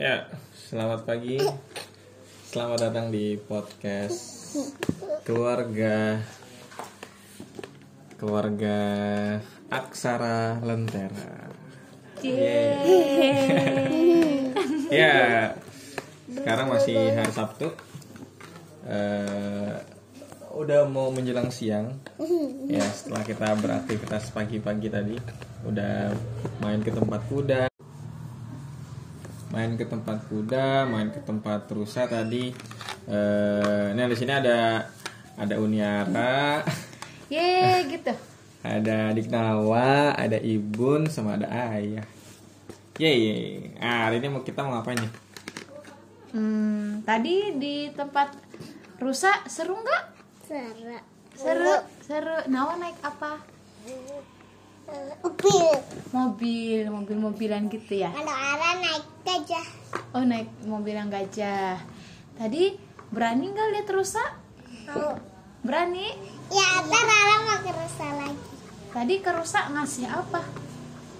Ya, selamat pagi. Selamat datang di podcast keluarga keluarga Aksara Lentera. Ya, sekarang masih hari Sabtu. Eh, udah mau menjelang siang. Ya, setelah kita beraktivitas pagi-pagi tadi, udah main ke tempat kuda, main ke tempat kuda, main ke tempat rusa tadi. Eh, nah di sini ada ada Uniara, Ye gitu. ada Adik Nawa, ada Ibun, sama ada Ayah. Yeay, ah, hari ini mau kita mau ngapain nih? Hmm, tadi di tempat rusa seru nggak? Seru. Seru, seru. Nawa naik apa? Upil. Mobil, mobil-mobilan gitu ya. Kalau Ara naik gajah. Oh naik mobil yang gajah. Tadi berani nggak lihat rusa? Mau. Berani. Ya, ntar Ara mau ke rusa lagi. Tadi ke rusa ngasih apa?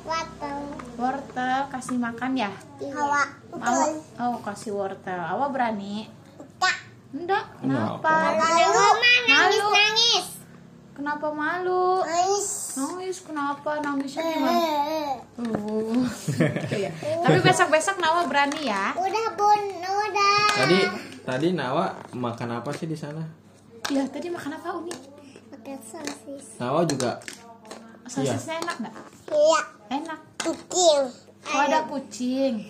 Wortel. Wortel kasih makan ya? Hawa. Awa, oh kasih wortel. Awa berani? Tak. Enggak. Kenapa? Kenapa? Kalau mah nangis Malu. nangis. Kenapa malu? Nangis. Nangis kenapa? Nangisnya gimana? Eh. Oh, gitu ya. Tapi besok-besok Nawa berani ya. Udah bun, udah. Tadi tadi Nawa makan apa sih di sana? Iya, tadi makan apa Uni? Pakai sosis. Nawa juga Sosisnya enak nggak? Iya. Enak. Kucing. Oh, ada kucing.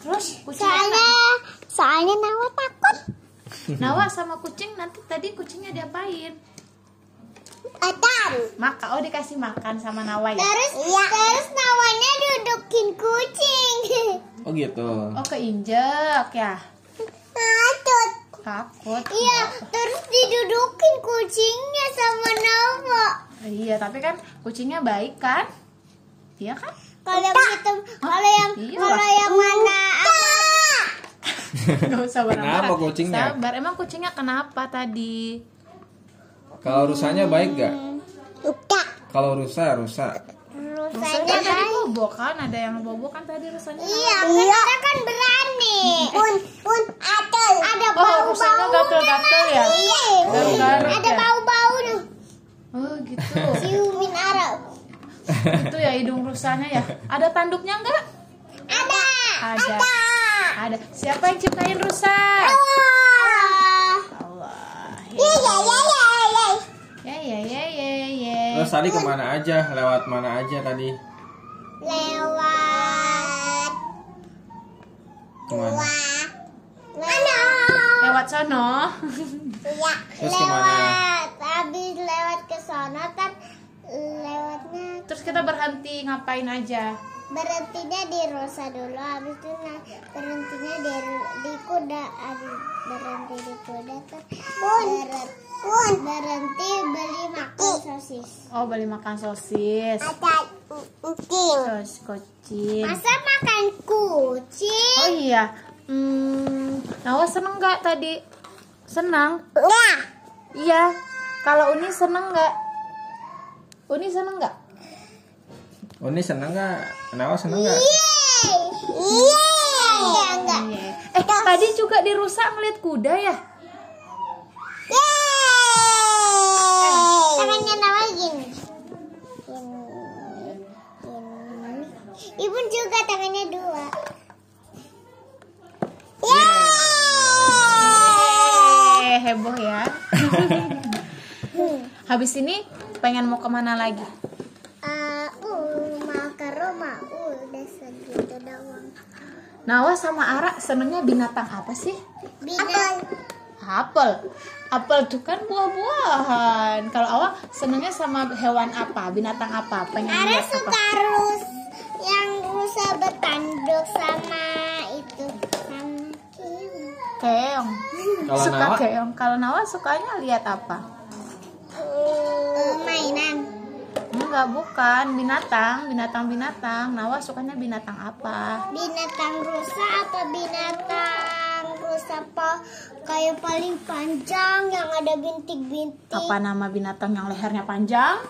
Terus kucing Soalnya, enak. soalnya Nawa takut. Nawa sama kucing nanti tadi kucingnya diapain? Atan. Maka oh dikasih makan sama Nawa ya. Terus, terus Nawanya dudukin kucing. Oh gitu. Oh keinjek ya. Takut. Takut. Iya, terus didudukin kucingnya sama Nawa. Iya, tapi kan kucingnya baik kan? Iya kan? Kalau yang itu, kalau yang Iya kalau yang mana? Gak usah marah-marah. Kenapa kucingnya? Sabar, emang kucingnya kenapa tadi? Kalau rusanya baik gak? Luka. Kalau rusa, rusa. Rusanya tadi baik. bobo kan? Ada yang bobo kan tadi rusanya? Iya, kita kan berani. Pun, pun ada ada Oh, rusanya gatel-gatel ya? Iya. Garuk-garuk Ada ya? bau-baunya. Oh gitu. Ciumin Arab. itu ya hidung rusanya ya. Ada tanduknya enggak? Ada. Ada. Ada. Ada. Siapa yang ciptain rusa? Allah. Allah. Iya, iya, iya, iya. Ya ya ya ya ya. Terus tadi ke mana aja? Lewat mana aja tadi? Lewat. Ke mana? Mana? Lewat sono. Iya, Terus ke mana? lewat. Habis lewat ke sana kan lewatnya Terus kita berhenti ngapain aja? Berhentinya di Rosa dulu habis itu nah, berhentinya di di kuda habis berhenti di kuda kan ber- berhenti beli makan sosis Oh, beli makan sosis. ada kucing Sosis kucing. masa makan kucing Oh iya. Hmm, Nawa seneng nggak tadi? Senang? enggak Iya. Kalau Uni seneng nggak? Uni seneng nggak? Uni seneng gak? Nawa seneng gak? Yeay. Yeay. enggak enggak Iya. Eh, tadi juga di rusak ngeliat kuda ya? Yeay. tangannya nama gini Gini. Ibu juga tangannya dua Yeay. Eh, heboh ya. Habis ini pengen mau ke mana lagi? Uh, mau udah segitu doang Nawa sama Ara senengnya binatang apa sih? Binatang Apel. Apel tuh kan buah-buahan. Kalau Awa senengnya sama hewan apa? Binatang apa? Pengen Ara apa? suka rus yang rusa bertanduk sama itu sama keong. Keong. Kalau suka Nawa? keong. Kalau Nawa sukanya lihat apa? Uh, mainan Enggak, bukan binatang, binatang-binatang. Nawa sukanya binatang apa? binatang rusa atau binatang rusa pa kayak paling panjang yang ada bintik-bintik Apa nama binatang yang lehernya panjang?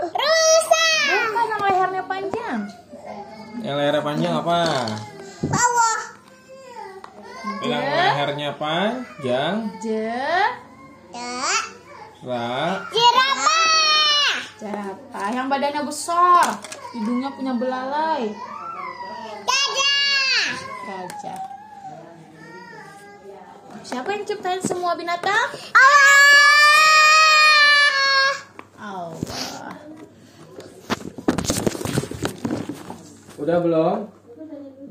rusa Bukan yang lehernya panjang. Yang lehernya panjang apa? Bawah. Bilang lehernya panjang. Je. Ra. Jerapah yang badannya besar, hidungnya punya belalai. Gajah. Gajah. Siapa yang ciptain semua binatang? Allah. Allah. Udah belum?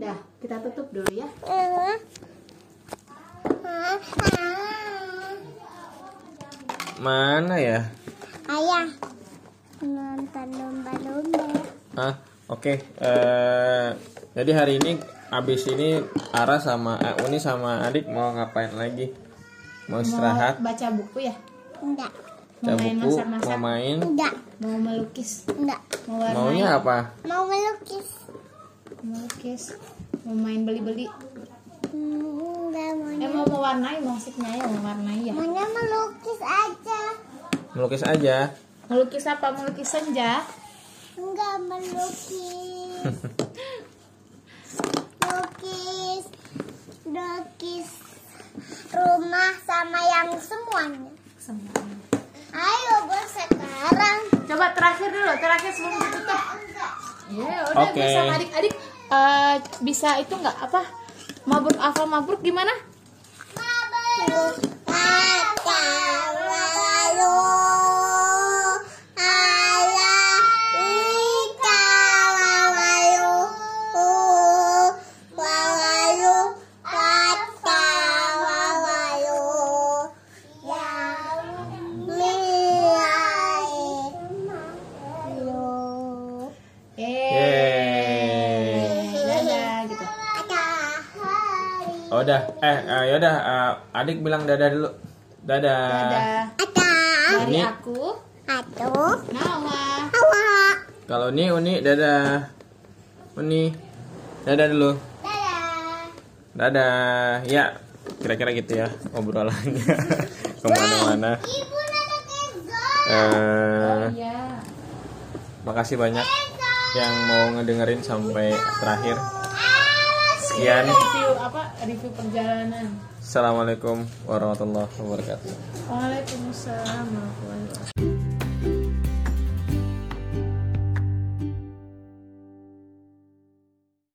Dah, kita tutup dulu ya. Mana ya? Ayah nonton lomba-lomba. Ah, oke. Eh, jadi hari ini abis ini Ara sama eh, Uni sama Adik mau ngapain lagi? Mau istirahat? Mau baca buku ya? Enggak. Baca Mau main buku? masak-masak? Mau main? Enggak. Mau melukis? Enggak. Mau warnai? Maunya apa? Mau melukis. Melukis? Mau main beli-beli? Enggak Eh maunya. mau mewarnai maksudnya ya mewarnai ya? Maunya melukis aja. Melukis aja. Melukis apa? Melukis senja? Enggak melukis. Lukis. Lukis rumah sama yang semuanya. Semuanya. Ayo bos sekarang. Coba terakhir dulu, terakhir sebelum ditutup. Enggak. Ya udah Oke. bisa adik-adik eh, bisa itu nggak apa? Mabruk hafal mabruk gimana? Mabruk Oh, udah. Eh, eh, yaudah. eh, adik bilang dadah dulu. Dadah. Dadah. ada Dari Ini- aku, aduh Nawa. awak Kalau Uni, Uni, dadah. Uni, dadah dulu. dadah Dadah. Ya, kira-kira gitu ya obrolannya. Ke mana-mana. ibu nada kezo Eh, Iya. makasih banyak yang mau ngedengerin sampai terakhir. Sekian. Review apa? Review perjalanan. Assalamualaikum warahmatullahi wabarakatuh. Waalaikumsalam warahmatullahi wabarakatuh.